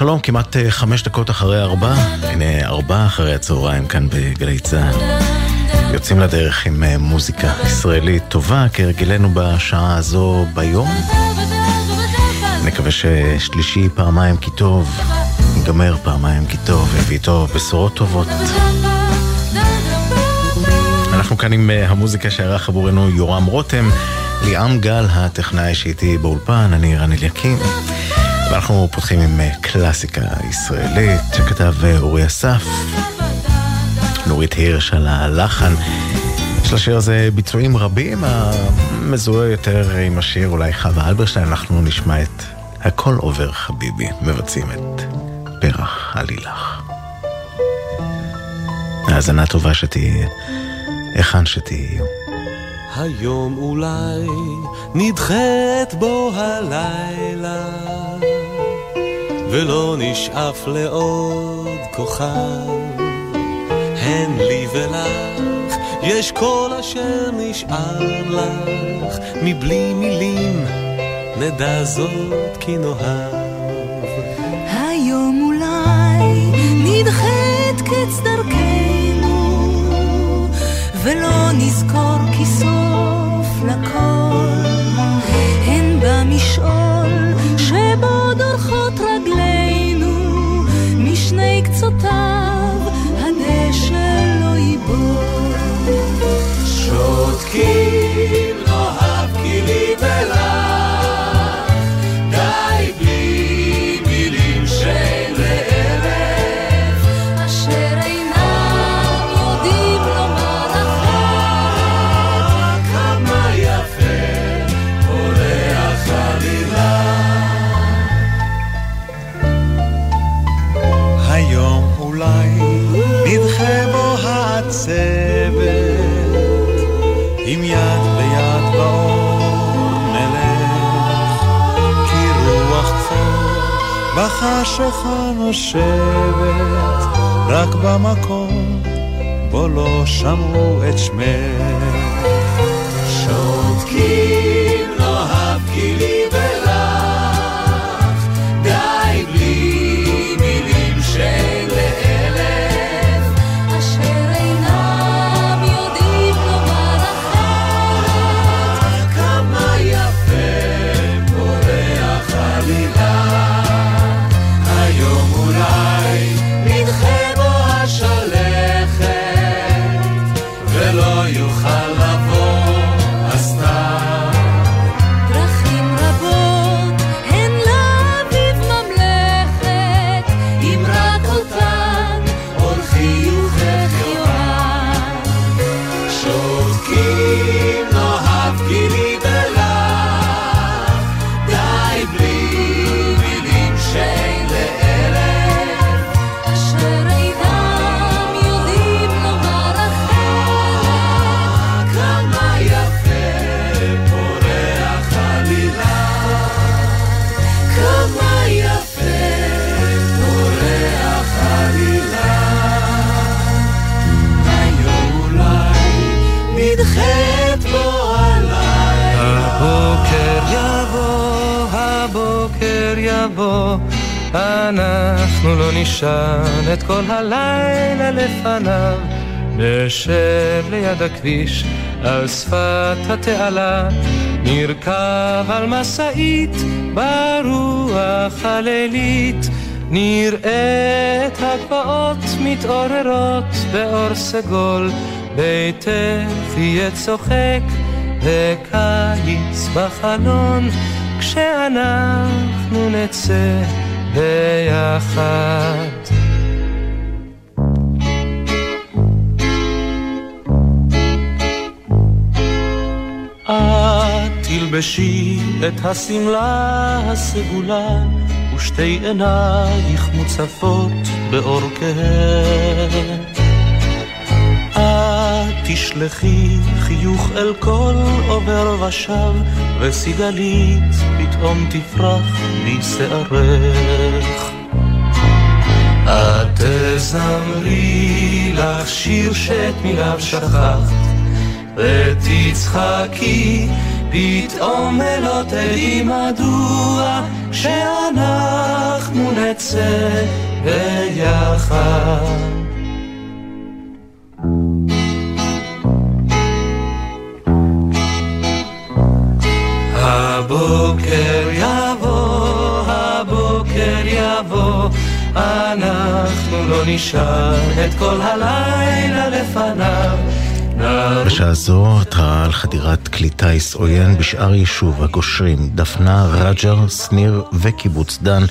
שלום כמעט אה, חמש דקות אחרי ארבע, הנה ארבע אחרי הצהריים כאן בגלי צה"ל. יוצאים לדרך עם אה, מוזיקה ישראלית טובה, כהרגלנו בשעה הזו ביום. נקווה ששלישי פעמיים כי טוב, ייגמר פעמיים כי טוב, ויביא איתו בשורות טובות. אנחנו כאן עם אה, המוזיקה שערך עבורנו יורם רותם, ליאם גל, הטכנאי שאיתי באולפן, אני רן אליקים. ואנחנו פותחים עם אה, קלאסיקה ישראלית שכתב אה, אורי אסף, נורית הירש על הלחן. יש לשיר הזה ביצועים רבים, המזוהה יותר עם השיר אולי חווה אלברשטיין, אנחנו נשמע את הכל עובר חביבי, מבצעים את פרח עלילך. האזנה טובה שתהיה, היכן שתהיו. היום אולי נדחית בו הלילה ולא נשאף לעוד כוכב. הן לי ולך, יש כל אשר נשאר לך, מבלי מילים נדע זאת כי נאהב. היום אולי נדחית קץ דרכנו, ולא נזכור כי לכל, הן במשעול שבו דורכות רגלינו, משני קצותיו הדשא לא ייבול. שותקים בחשיכה נושבת, רק במקום בו לא שמעו את שמך. הכביש, על שפת התעלה, נרכב על משאית ברוח הלילית. נראה את הגבעות מתעוררות באור סגול, ביתך יהיה צוחק וקיץ בחלון, כשאנחנו נצא ביחד. תלבשי את השמלה הסגולה ושתי עינייך מוצפות באור כהה. את תשלחי חיוך אל כל עובר ושב, וסיגלית פתאום תפרח משערך. את תזמרי לך שיר שאת מיליו שכחת, ותצחקי פתאום ולא תדעי מדוע כשאנחנו נצא ביחד. הבוקר יבוא, הבוקר יבוא, אנחנו לא נשאר את כל הלילה לפניו. בשעה זו התראה על חדירת כלי טיס עוין בשאר יישוב הגושרים, דפנה, רג'ר, שניר וקיבוץ דן.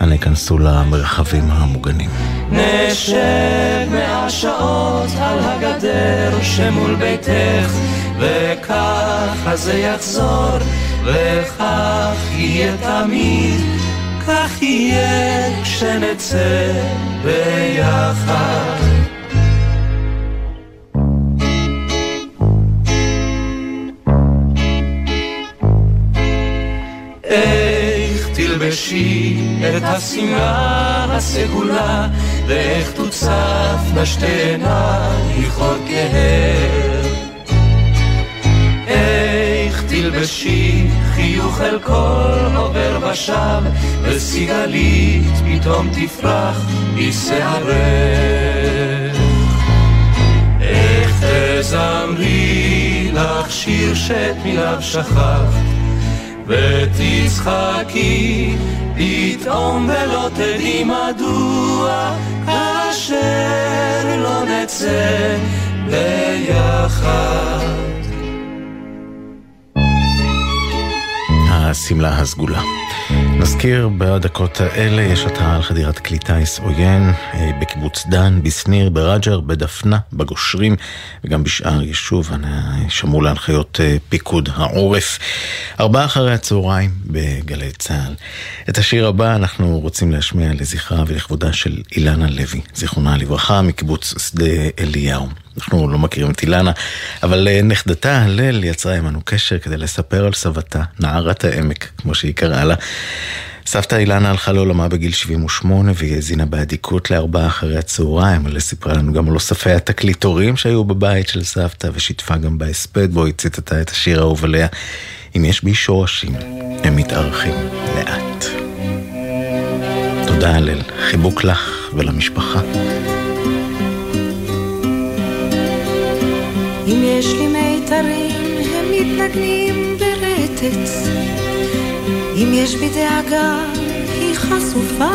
אנא ייכנסו למרחבים המוגנים. נשב מאה שעות על הגדר שמול ביתך, וככה זה יחזור, וכך יהיה תמיד, כך יהיה כשנצא ביחד. תלבשי את השמלה הסגולה, ואיך תוצפנה שתי עינייך עוד כהר. איך תלבשי חיוך אל כל עובר ושב, וסיגלית פתאום תפרח משערך. איך תזמרי לך שיר שאת מיליו שכחת, ותצחקי פתאום ולא תדעי מדוע כאשר לא נצא ביחד. השמלה הסגולה. נזכיר בדקות האלה יש התראה על חדירת כלי טיס עוין אה, בקיבוץ דן, בשניר, ברג'ר, בדפנה, בגושרים וגם בשאר יישוב. שמעו להנחיות אה, פיקוד העורף. ארבעה אחרי הצהריים בגלי צה"ל. את השיר הבא אנחנו רוצים להשמיע לזכרה ולכבודה של אילנה לוי, זיכרונה לברכה, מקיבוץ שדה אליהו. אנחנו לא מכירים את אילנה, אבל אה, נכדתה הלל יצרה עמנו קשר כדי לספר על סבתה, נערת העמק, כמו שהיא קראה לה. סבתא אילנה הלכה לעולמה בגיל 78 והיא האזינה באדיקות לארבעה אחרי הצהריים, אבל סיפרה לנו גם על אוספי התקליטורים שהיו בבית של סבתא ושיתפה גם בהספד בו היא ציטטה את השיר האהוב עליה. אם יש בי שורשים, הם מתארחים לאט. תודה הלל, חיבוק לך ולמשפחה. אם יש לי מיתרים, הם מתנגנים ברטט. אם יש בי דאגה, היא חשופה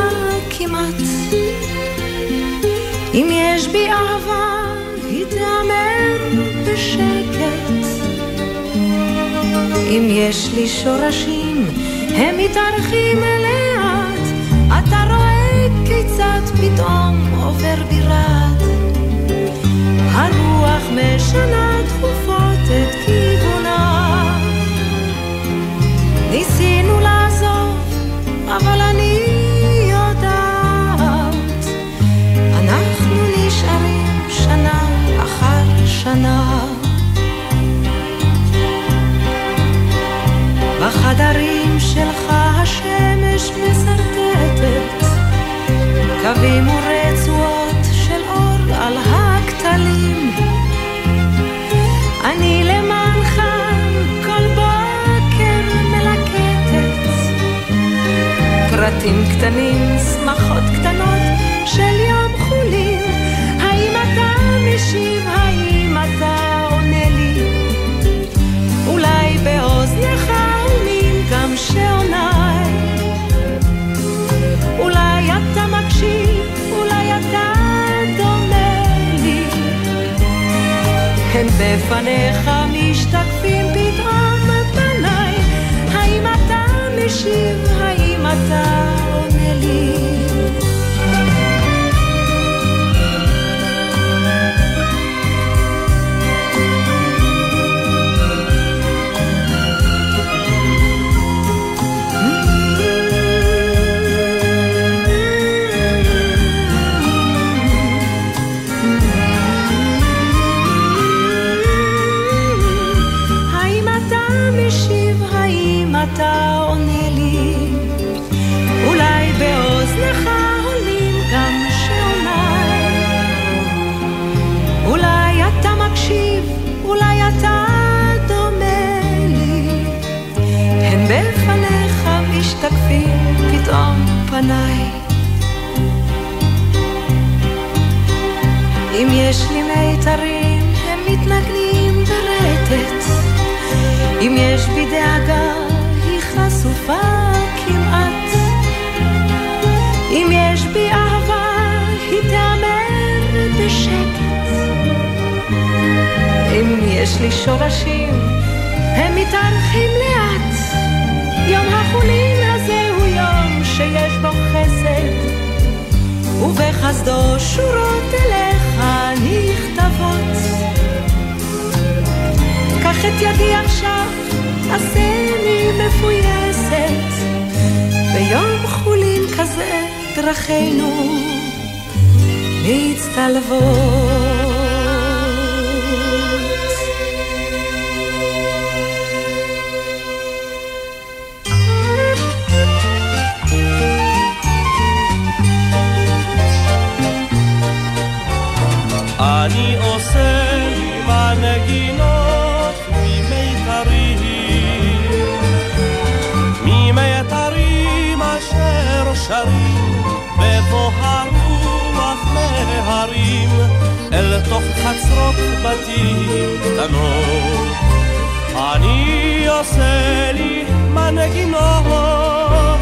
כמעט. אם יש בי אהבה, היא תיאמר בשקט. אם יש לי שורשים, הם מתארחים לאט. אתה רואה כיצד פתאום עובר בירת. הרוח משנה תכופות את כיוונה. ניסינו לעזוב, אבל אני יודעת, אנחנו נשארים שנה אחר שנה. בחדרים שלך השמש מסרטטת קווים ורצועות פרטים קטנים, שמחות קטנות של יום חולין. האם אתה משיב? האם אתה עונה לי? אולי באוזניך עונים גם שעוניי. אולי אתה מקשיב, אולי אתה דומה לי. הם בפניך משתקפים פניי. אם יש לי מיתרים, הם מתנגנים ברטט. אם יש בי דאגה, היא חשופה כמעט. אם יש בי אהבה, היא תיאמר בשקט. אם יש לי שורשים, הם מתארחים לאט. קח את ידי עכשיו, עשני מפויסת, ביום חולין כזה דרכינו מצטלבות. אני עושה עם הנגינות שרים בבוא הרוח מהרים אל תוך חצרות בתים קטנות. אני עושה לי מנגינות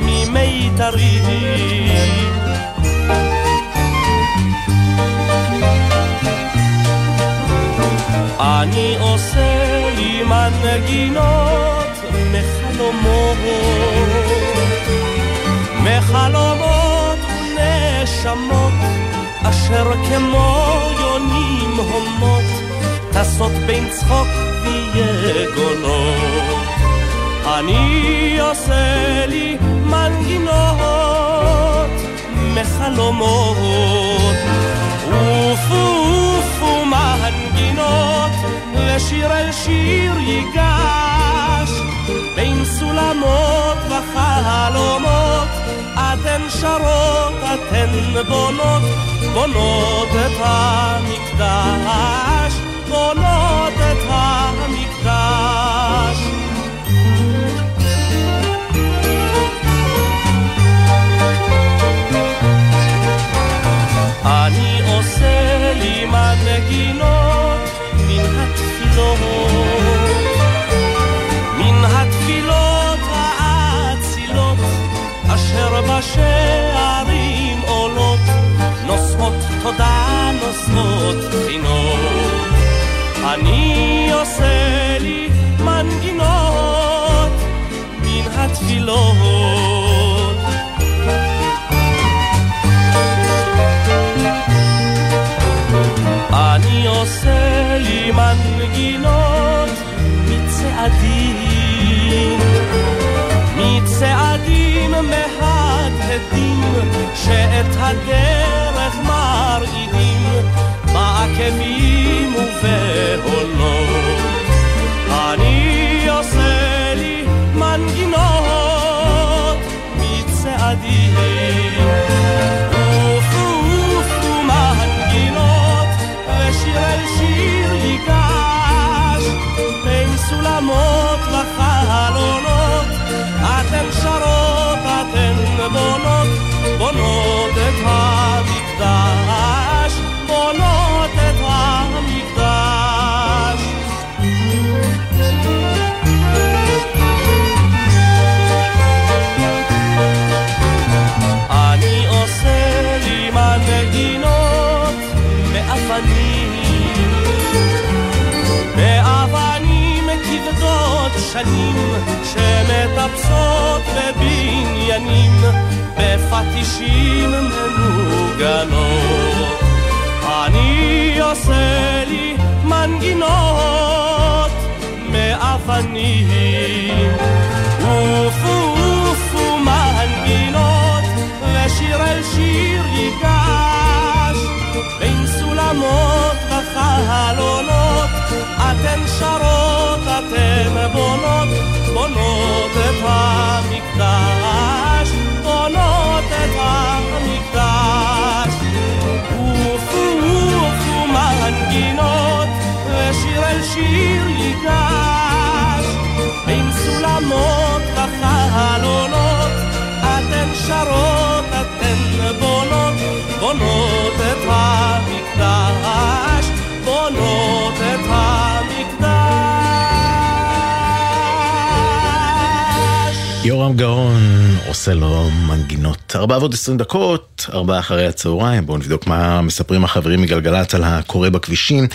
ממיתרים אני עושה עם הנגינות מחלומות, מחלומות ונשמות אשר כמו יונים הומות טסות בין צחוק ויגונות. אני עושה לי מנגינות מחלומות ופו מנגינות ושיר אל שיר ייגש שרות, אתן בונות, בונות את המקדש, בונות את המקדש. אני עושה לי מנגינות מן התפילות, בשערים עולות, נושאות תודה, נושאות תחינות. אני עושה לי מנגינות מן התפילות. אני עושה לי מנגינות מצעדים, מצעדים מהדהדים שאת הדרך מרעידים בעקבים ובהולות. אני עושה לי מנגינות מצעדים ופו מנגינות ושיר אל שיר ייגש בין סולמות וחלונות בבניינים בפטישים מנוגנות. אני עושה לי מנגינות מאבנים. ופו ופו מנגינות ושיר אל שיר ייגש. בין סולמות וחלונות אתן שרות, אתן בונות, בונות את המקדש, ושיר אל שיר ייגש. בין סולמות וחלונות יקרות אתן בונות, בונות את המקדש, יורם גאון עושה לו מנגינות. ארבע ועוד עשרים דקות, ארבע אחרי הצהריים, בואו נבדוק מה מספרים החברים מגלגלצ על הקורה בכבישים.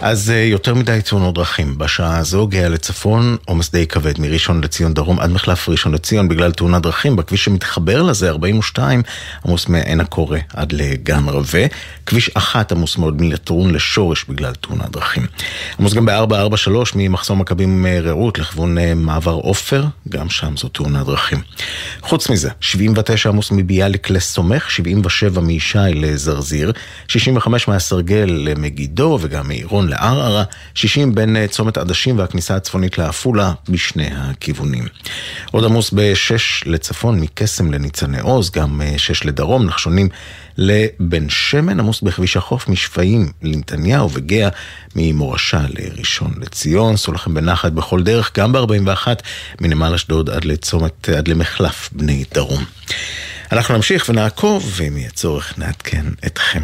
אז אה, יותר מדי תאונות דרכים. בשעה הזו גאה לצפון, עומס די כבד מראשון לציון דרום עד מחלף ראשון לציון בגלל תאונת דרכים. בכביש שמתחבר לזה, 42, עמוס מעין הקורא עד לגן רבה. כביש אחת עמוס מאוד מלטרון לשורש בגלל תאונת דרכים. עמוס גם ב-443 ממחסום מכבים אה, רעות לכיוון אה, מעבר עופר, גם שם זו תאונת דרכים. חוץ מזה, 79 עמוס מביאליק לסומך, 77 מישי לזרזיר, 65 מהסרגל למגידו וגם מעירון לערערה, 60 בין אה, צומת עדשים והכניסה הצפונית לעפולה בשני הכיוונים. עוד עמוס ב-6 לצפון מקסם לניצני עוז, גם 6 לדרום, נחשונים לבן שמן, עמוס בכביש החוף משפיים לנתניהו וגאה ממורשה לראשון לציון, סעו לכם בנחת בכל דרך, גם ב-41 מנמל אשדוד עד לצומת, עד למחלף בני דרום. אנחנו נמשיך ונעקוב, ואם יהיה צורך נעדכן אתכם.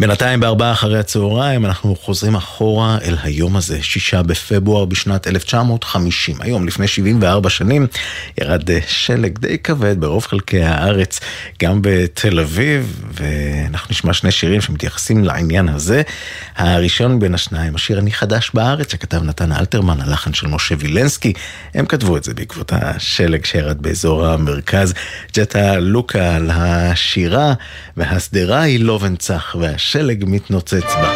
בינתיים בארבעה אחרי הצהריים אנחנו חוזרים אחורה אל היום הזה, שישה בפברואר בשנת 1950. היום, לפני 74 שנים, ירד אה, שלג די כבד ברוב חלקי הארץ, גם בתל אביב, ואנחנו נשמע שני שירים שמתייחסים לעניין הזה. הראשון בין השניים, השיר אני חדש בארץ, שכתב נתן אלתרמן, הלחן של משה וילנסקי. הם כתבו את זה בעקבות השלג שירד באזור המרכז. ג'טה לוקה על השירה, והשדרה היא לא ונצח, והשלג מתנוצץ בה.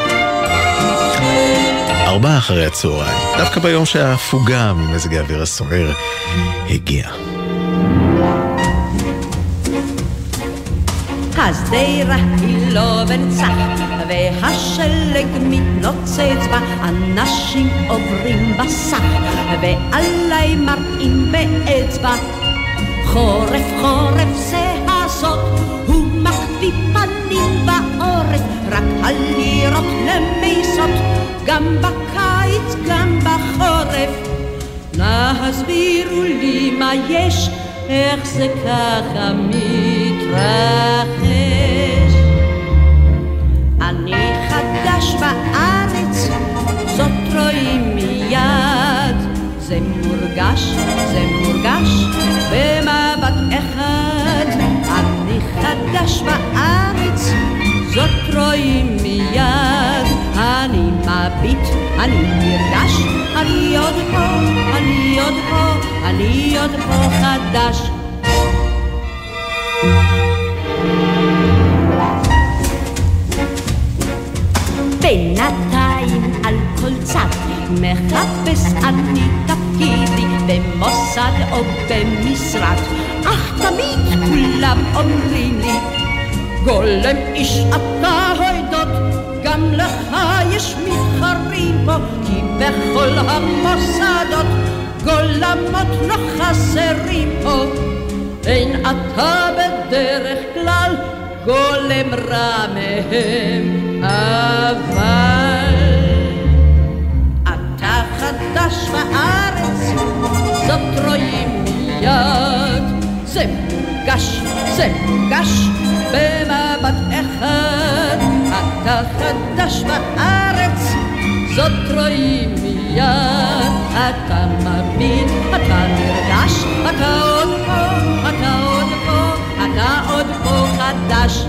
ארבעה אחרי הצהריים, דווקא ביום שההפוגה ממזג האוויר הסוער הגיעה. השדרה היא לא בנצח, והשלג מתנוצץ בה, אנשים עוברים בסך, ועליי מראים באצבע. חורף חורף זה הסוד, הוא מחביא פנים בעורף, רק הלירות למיסות, גם בקיץ גם בחורף. נא הסבירו לי מה יש, איך זה ככה מתרחש. אני חדש בארץ, זאת רואים מיד. זה מורגש, זה מורגש. אני חדש בארץ, זאת רואים מיד. אני מביט, אני נרגש, אני עוד פה, אני עוד פה, אני עוד פה חדש. בינתיים על כל צד מחפש אני תפקידי במוסד או במשרד אך תמיד כולם אומרים לי גולם איש אתה הוידות גם לך יש מתחרים פה כי בכל המוסדות גולמות לא חסרים פה אין אתה בדרך כלל גולם רע מהם אבל חדש בארץ, זאת רואים מיד. זה מורגש, זה מורגש במבט אחד. אתה חדש בארץ, זאת רואים מיד. אתה מבין, אתה נרגש, אתה עוד פה, אתה עוד פה, אתה עוד פה חדש.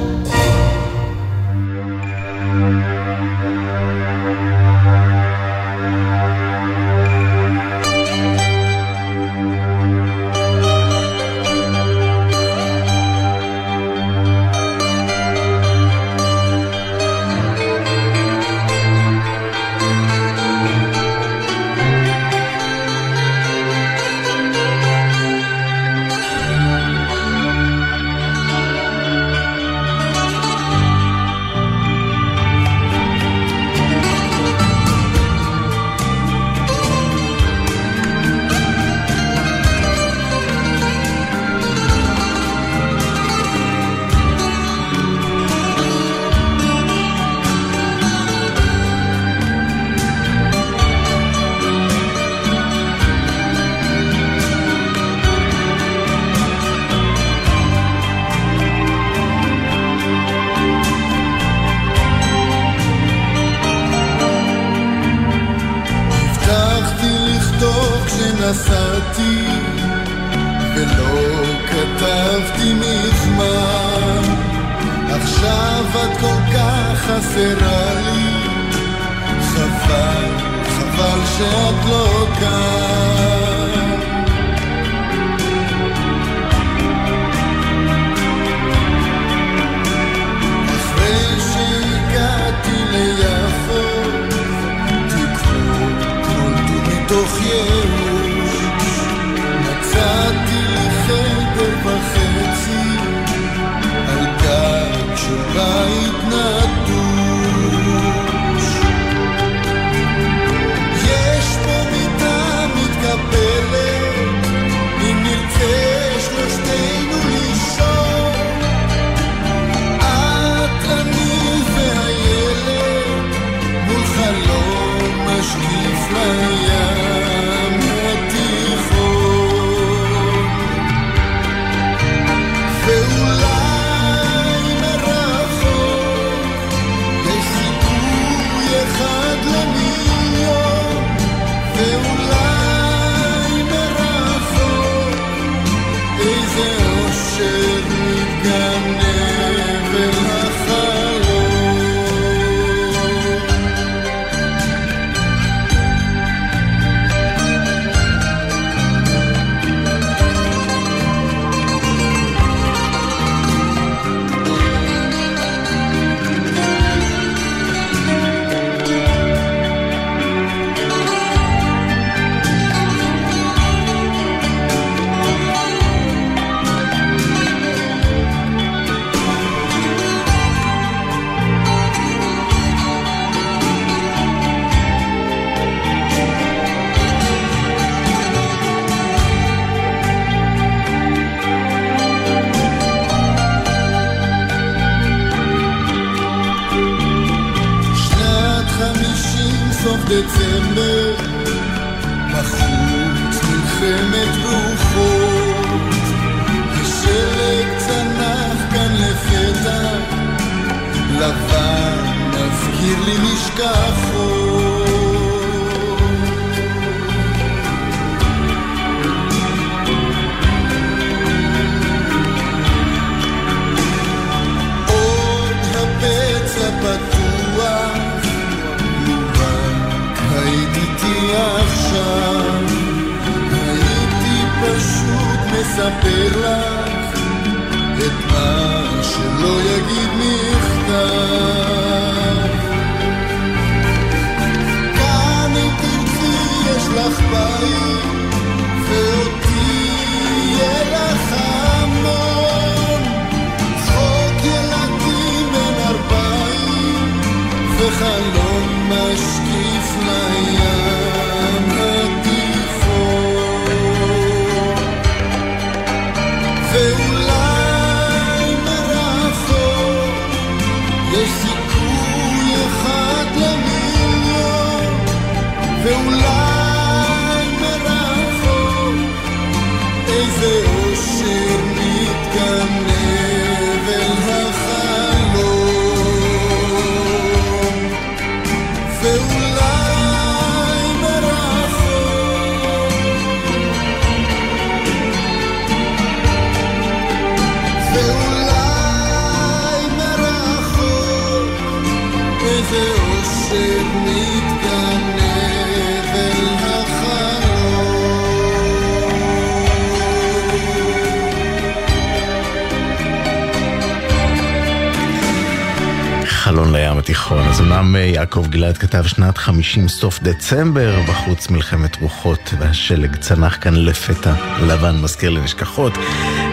גלעד כתב שנת 50 סוף דצמבר, בחוץ מלחמת רוחות והשלג צנח כאן לפתע, לבן מזכיר לנשכחות,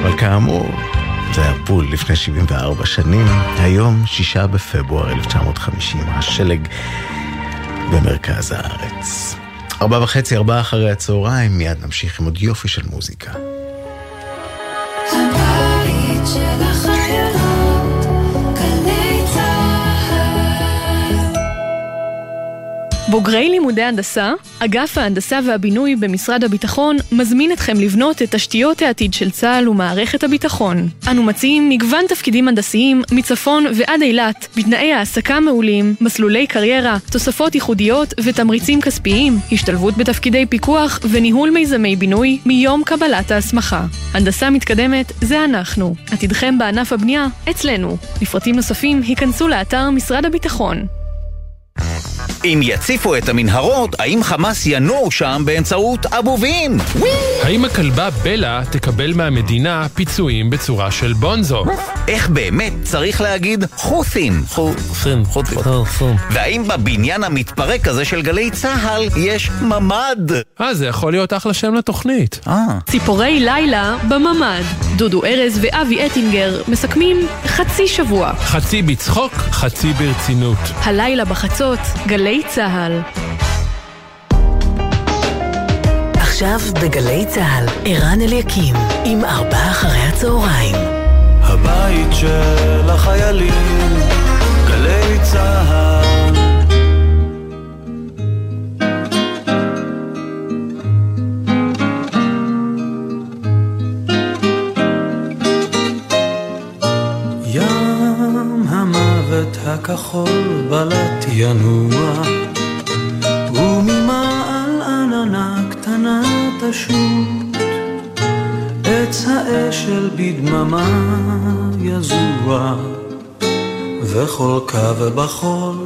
אבל כאמור, זה היה בול לפני 74 שנים, היום שישה בפברואר 1950, השלג במרכז הארץ. ארבע וחצי, ארבעה אחרי הצהריים, מיד נמשיך עם עוד יופי של מוזיקה. הבית שלך בוגרי לימודי הנדסה, אגף ההנדסה והבינוי במשרד הביטחון מזמין אתכם לבנות את תשתיות העתיד של צה"ל ומערכת הביטחון. אנו מציעים מגוון תפקידים הנדסיים מצפון ועד אילת, בתנאי העסקה מעולים, מסלולי קריירה, תוספות ייחודיות ותמריצים כספיים, השתלבות בתפקידי פיקוח וניהול מיזמי בינוי מיום קבלת ההסמכה. הנדסה מתקדמת זה אנחנו. עתידכם בענף הבנייה אצלנו. לפרטים נוספים היכנסו לאתר משרד הביטחון. אם יציפו את המנהרות, האם חמאס ינועו שם באמצעות אבובים? האם הכלבה בלה תקבל מהמדינה פיצויים בצורה של בונזו? איך באמת צריך להגיד חות'ים? חות'ים, חות'ים. והאם בבניין המתפרק הזה של גלי צה"ל יש ממ"ד? אה, זה יכול להיות אחלה שם לתוכנית. אה. ציפורי לילה בממ"ד. דודו ארז ואבי אטינגר מסכמים חצי שבוע. חצי בצחוק, חצי ברצינות. הלילה בחצות, גלי צה"ל. עכשיו בגלי צה"ל, ערן אליקים, עם ארבעה אחרי הצהריים. הבית של החיילים, גלי צה"ל. ים המוות הכחול בלט ינוע, וממעל עננה קטנה תשוט. עץ האשל בדממה יזוע, וכל קו בחול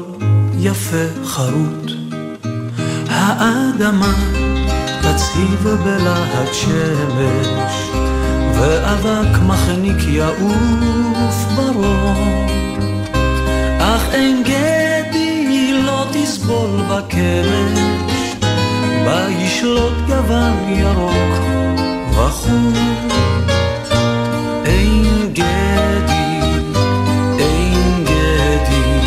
יפה חרוט. האדמה תצהיב בלהט שמש, ואבק מחניק יעוף ברום. אך אין גדי לא תסבול בקרש, בה ישלוט גוון ירוק וחום. אין גדי, אין גדי,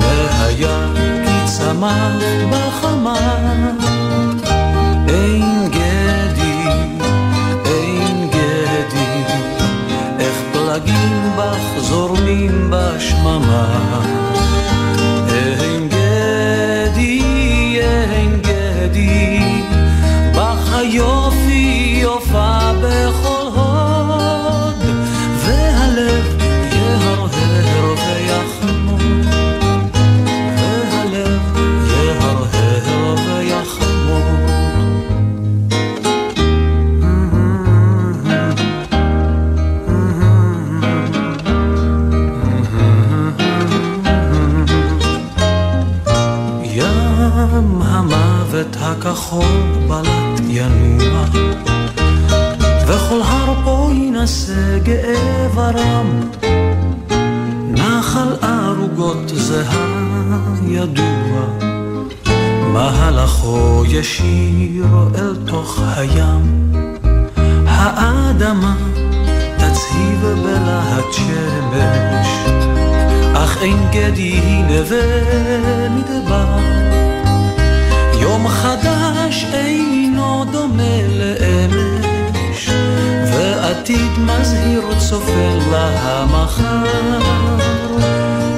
והיה כי צמח בחמה. בך זורמים בשממה. ים המוות הכחול בלט ינוע, וכל הר פה יינשא גאה ורם, נחל ערוגות זה הידוע, מהלכו ישיר אל תוך הים, האדמה תצהיב בלהט שמש. אך אין גדי נווה מדבר. יום חדש אינו דומה לאמש, ועתיד מזהיר צופה למחר.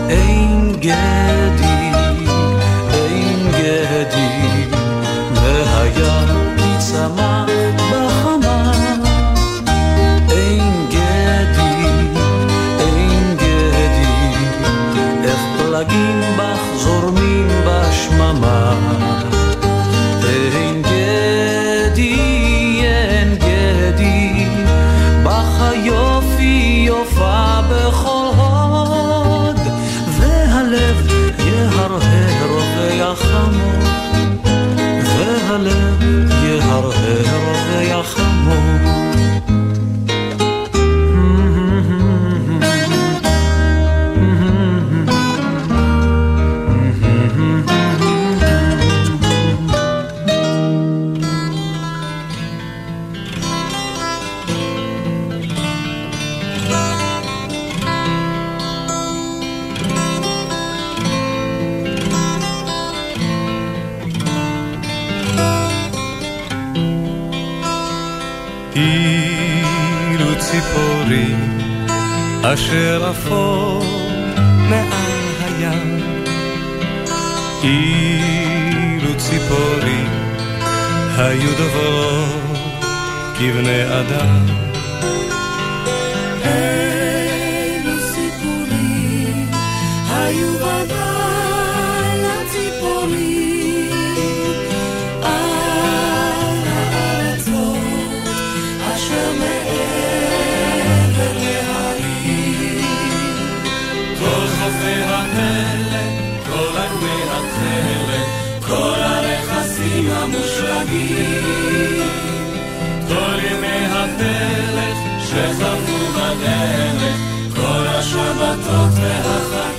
אין גדי, אין גדי, והיה כי אשר אפור מעל הים, אילו ציפורים היו דוברות כבני אדם. שחלפו בדרך, כל השבתות והחגים.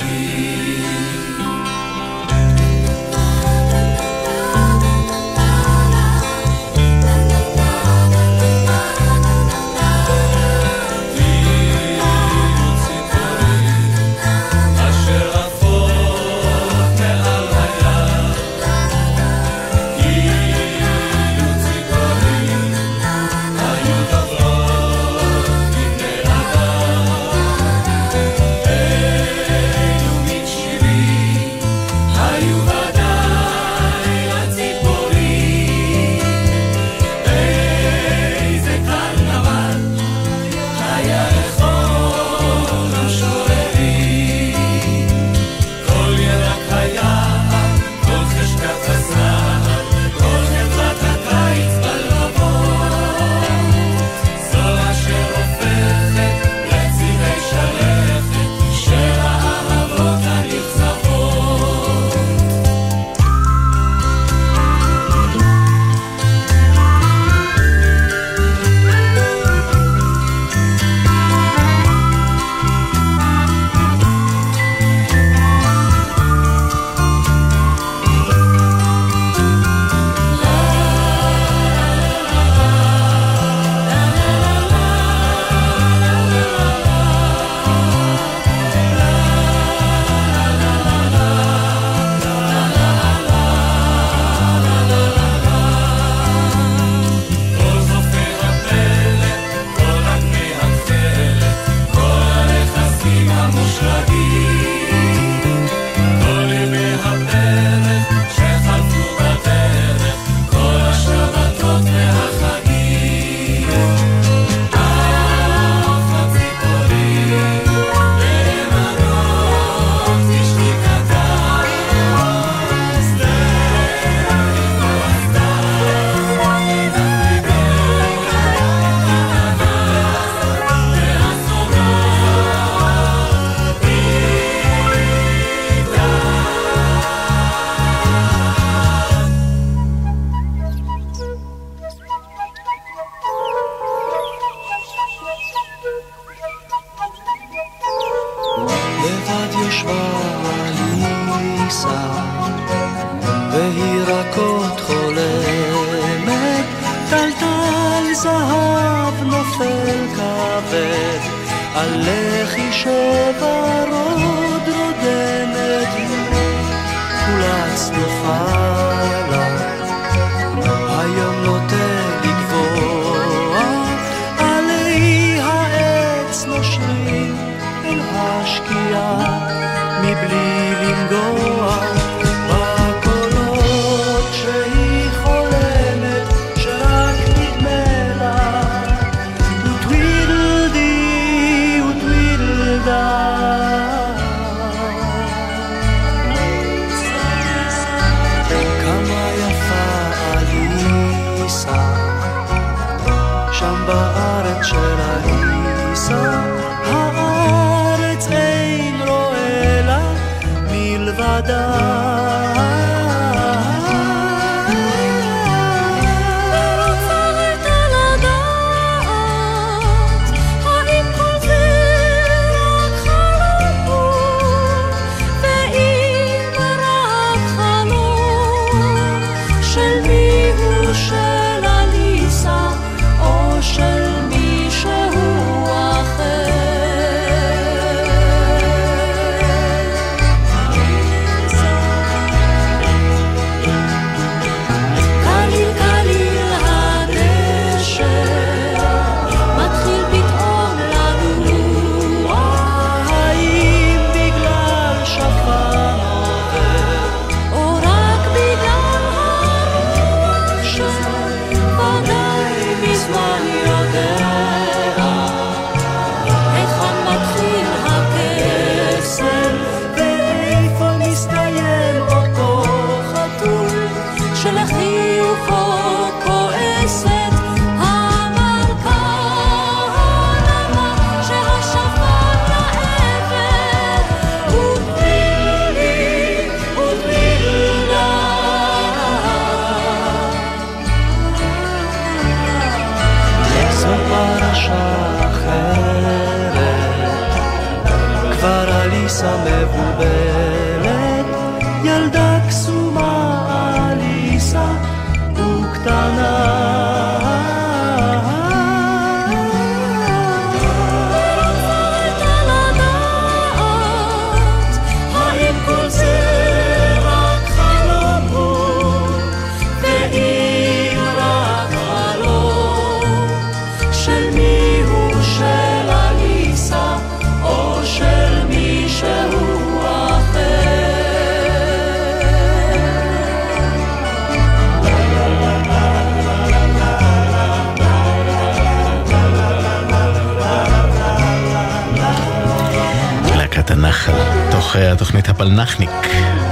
הפלנחניק,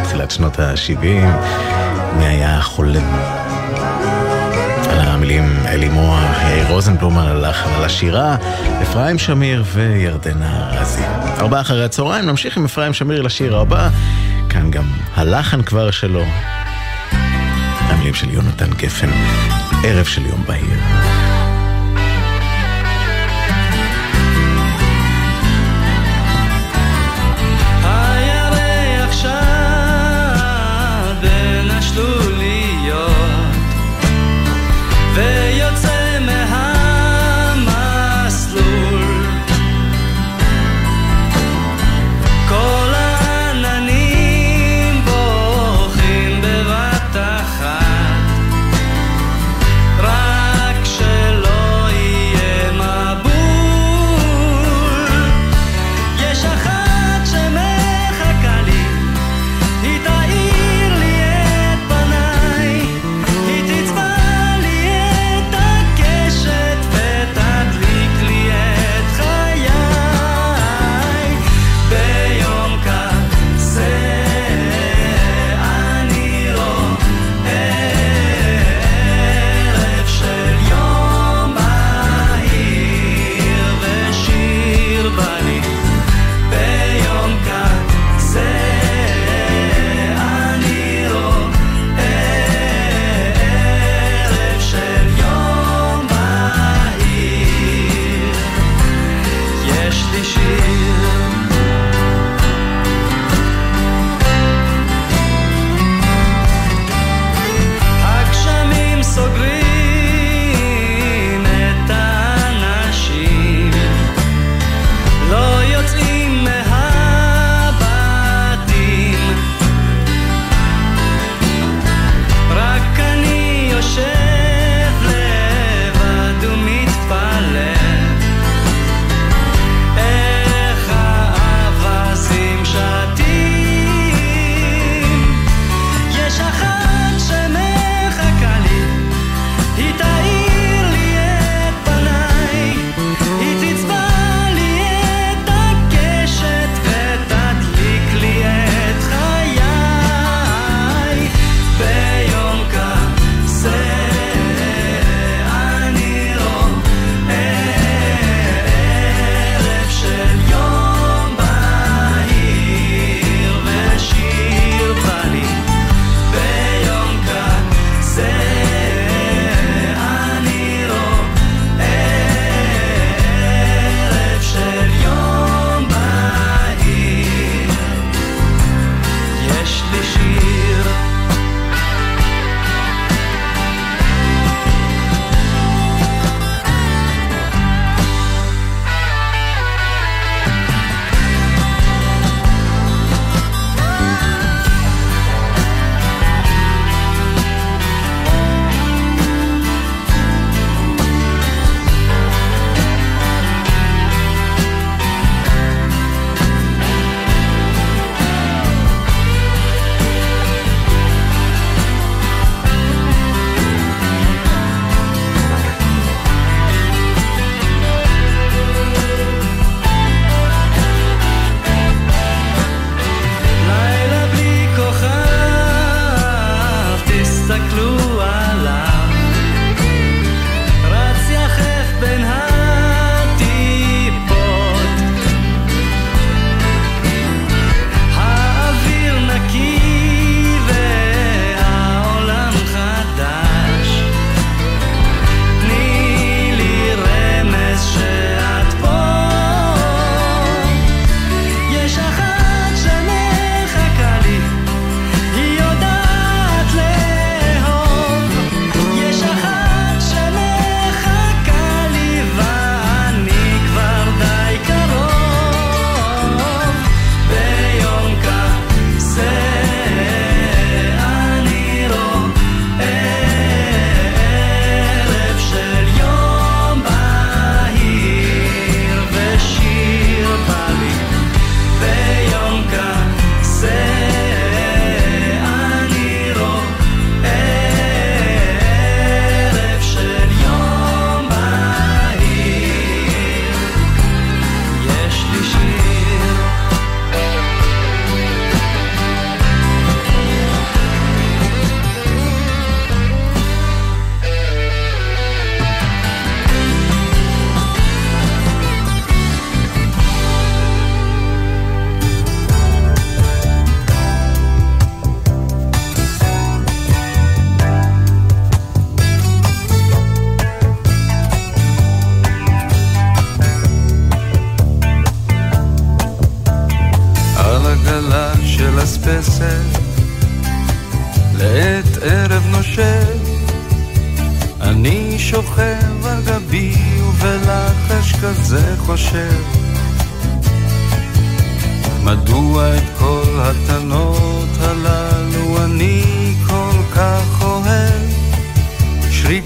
תחילת שנות ה-70, מי היה חולם? על המילים אלי מוה, יאיר רוזנבלום על הלחן, על השירה, אפרים שמיר וירדנה ארזי. ארבעה אחרי הצהריים, נמשיך עם אפרים שמיר לשיר הבא, כאן גם הלחן כבר שלו, המילים של יונתן גפן, ערב של יום בהיר.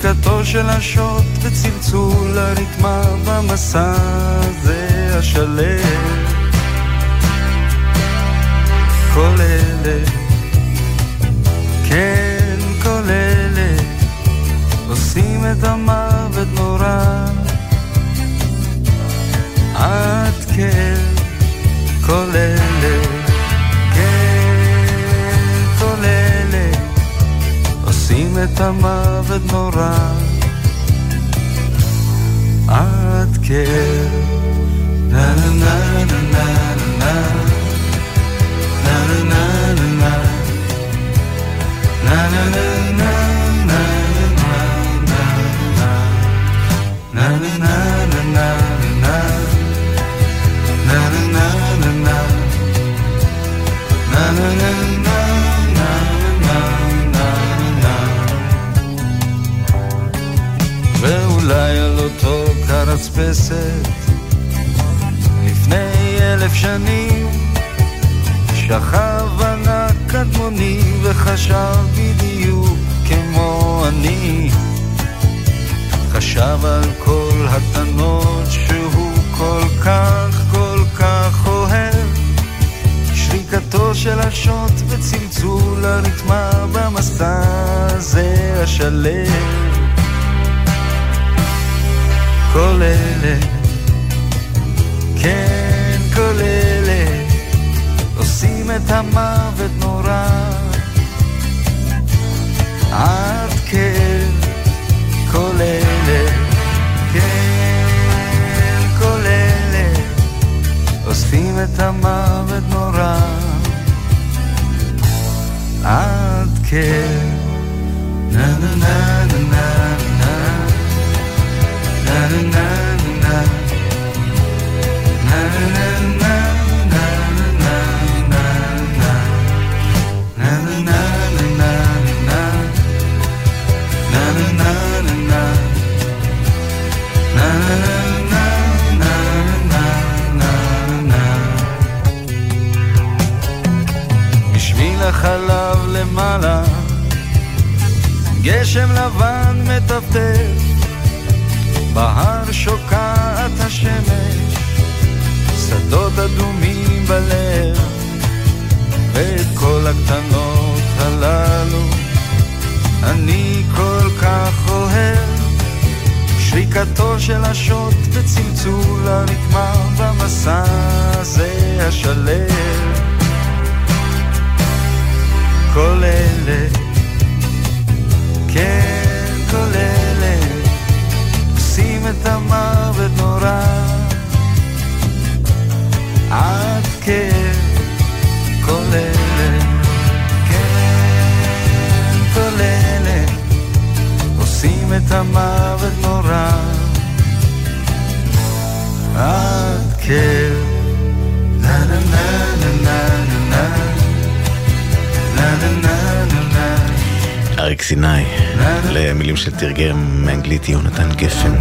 שריקתו של השוט וצלצול הרתמה במסע הזה השלם. כל אלה, כן כל אלה עושים את המוות נורא. עד כן את המוות נורא עד כן נה נה נה נה נה נה נה נה נה נה נה ואולי קרצפסת לפני אלף שנים שכב ענק קדמוני וחשב בדיוק כמו אני. חשב על כל התנות שהוא כל כך כל כך אוהב. שריקתו של השוט וצלצול הרתמה במסע הזה השלם כוללת, כן כוללת, עושים את המוות נורא. עד כאב כוללת, כן כוללת, אוספים את המוות נורא. עד כאב, נה נה נה החלב למעלה גשם לבן מטפטף בהר שוקעת השמש, שדות אדומים בלב, ואת כל הקטנות הללו אני כל כך אוהב. שריקתו של השוט וצלצול הרקמה במסע הזה השלם. כל אלה, כן כל אלה עושים את המוות נורא. עד כל אלה כן אלה עושים את המוות נורא. עד נה נה נה נה נה נה נה נה נה. אריק סיני, למילים שתרגם מאנגלית יונתן גפן.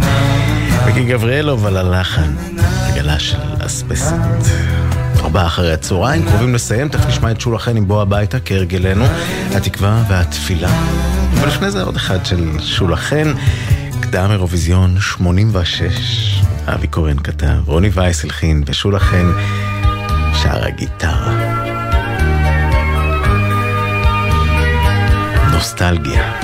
וקי גבריאלוב על הלחן, עגלה של אספסת. ארבעה אחרי הצהריים, קרובים לסיים, תכף נשמע את שולה חן עם בוא הביתה, כהרגלנו, התקווה והתפילה. אבל לפני זה עוד אחד של שולה חן, קדם אירוויזיון 86, אבי קורן כתב, רוני וייס הלחין ושולה חן שר הגיטרה. נוסטלגיה.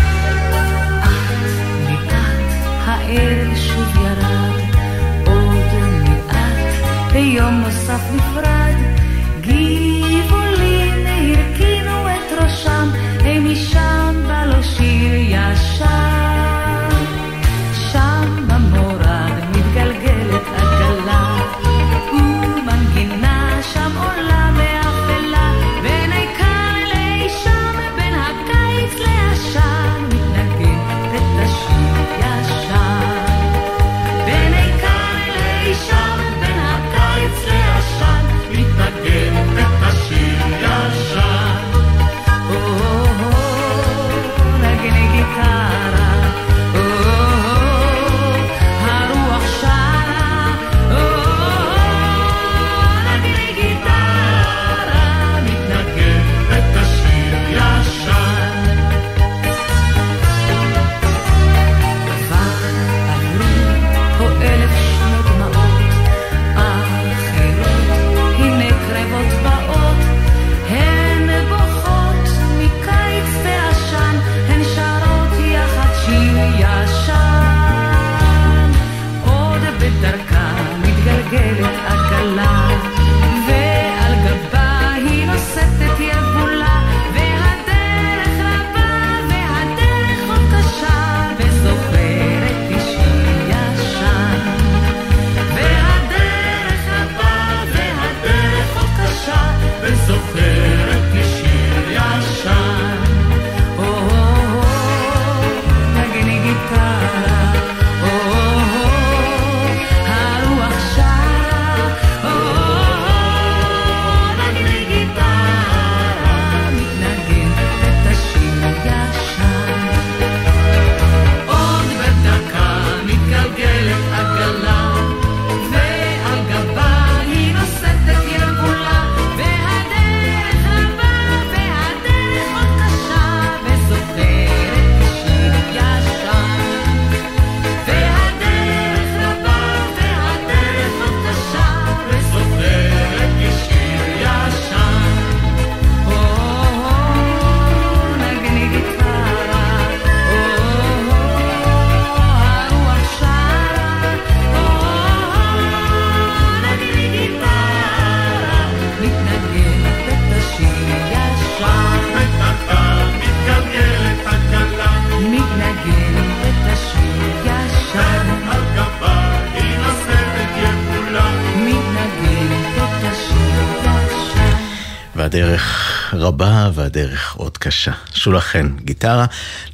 קשה. שולה חן, גיטרה,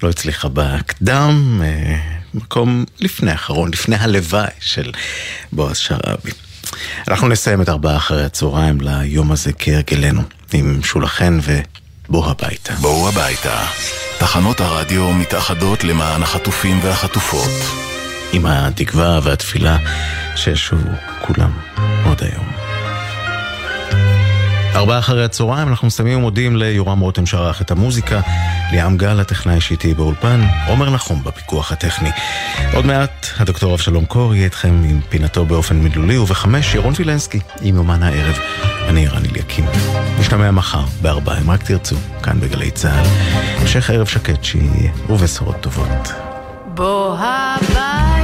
לא הצליחה בקדם, אה, מקום לפני האחרון, לפני הלוואי של בועז שרעבי. אנחנו נסיים את ארבעה אחרי הצהריים ליום הזה כהרגלנו, עם שולה חן ובוא הביתה. בואו הביתה. תחנות הרדיו מתאחדות למען החטופים והחטופות. עם התקווה והתפילה שישובו כולם עוד היום. ארבעה אחרי הצהריים אנחנו מסיימים ומודים ליורם רותם שערך את המוזיקה, ליאם גל הטכנאי שאיתי באולפן, עומר נחום בפיקוח הטכני. עוד מעט הדוקטור אבשלום קור יהיה איתכם עם פינתו באופן מילולי, ובחמש ירון וילנסקי עם יומן הערב. אני רן אליקים. נשתמע מחר בארבעה, אם רק תרצו, כאן בגלי צה"ל. המשך ערב שקט שיהיה, ובשורות טובות. בוא הבא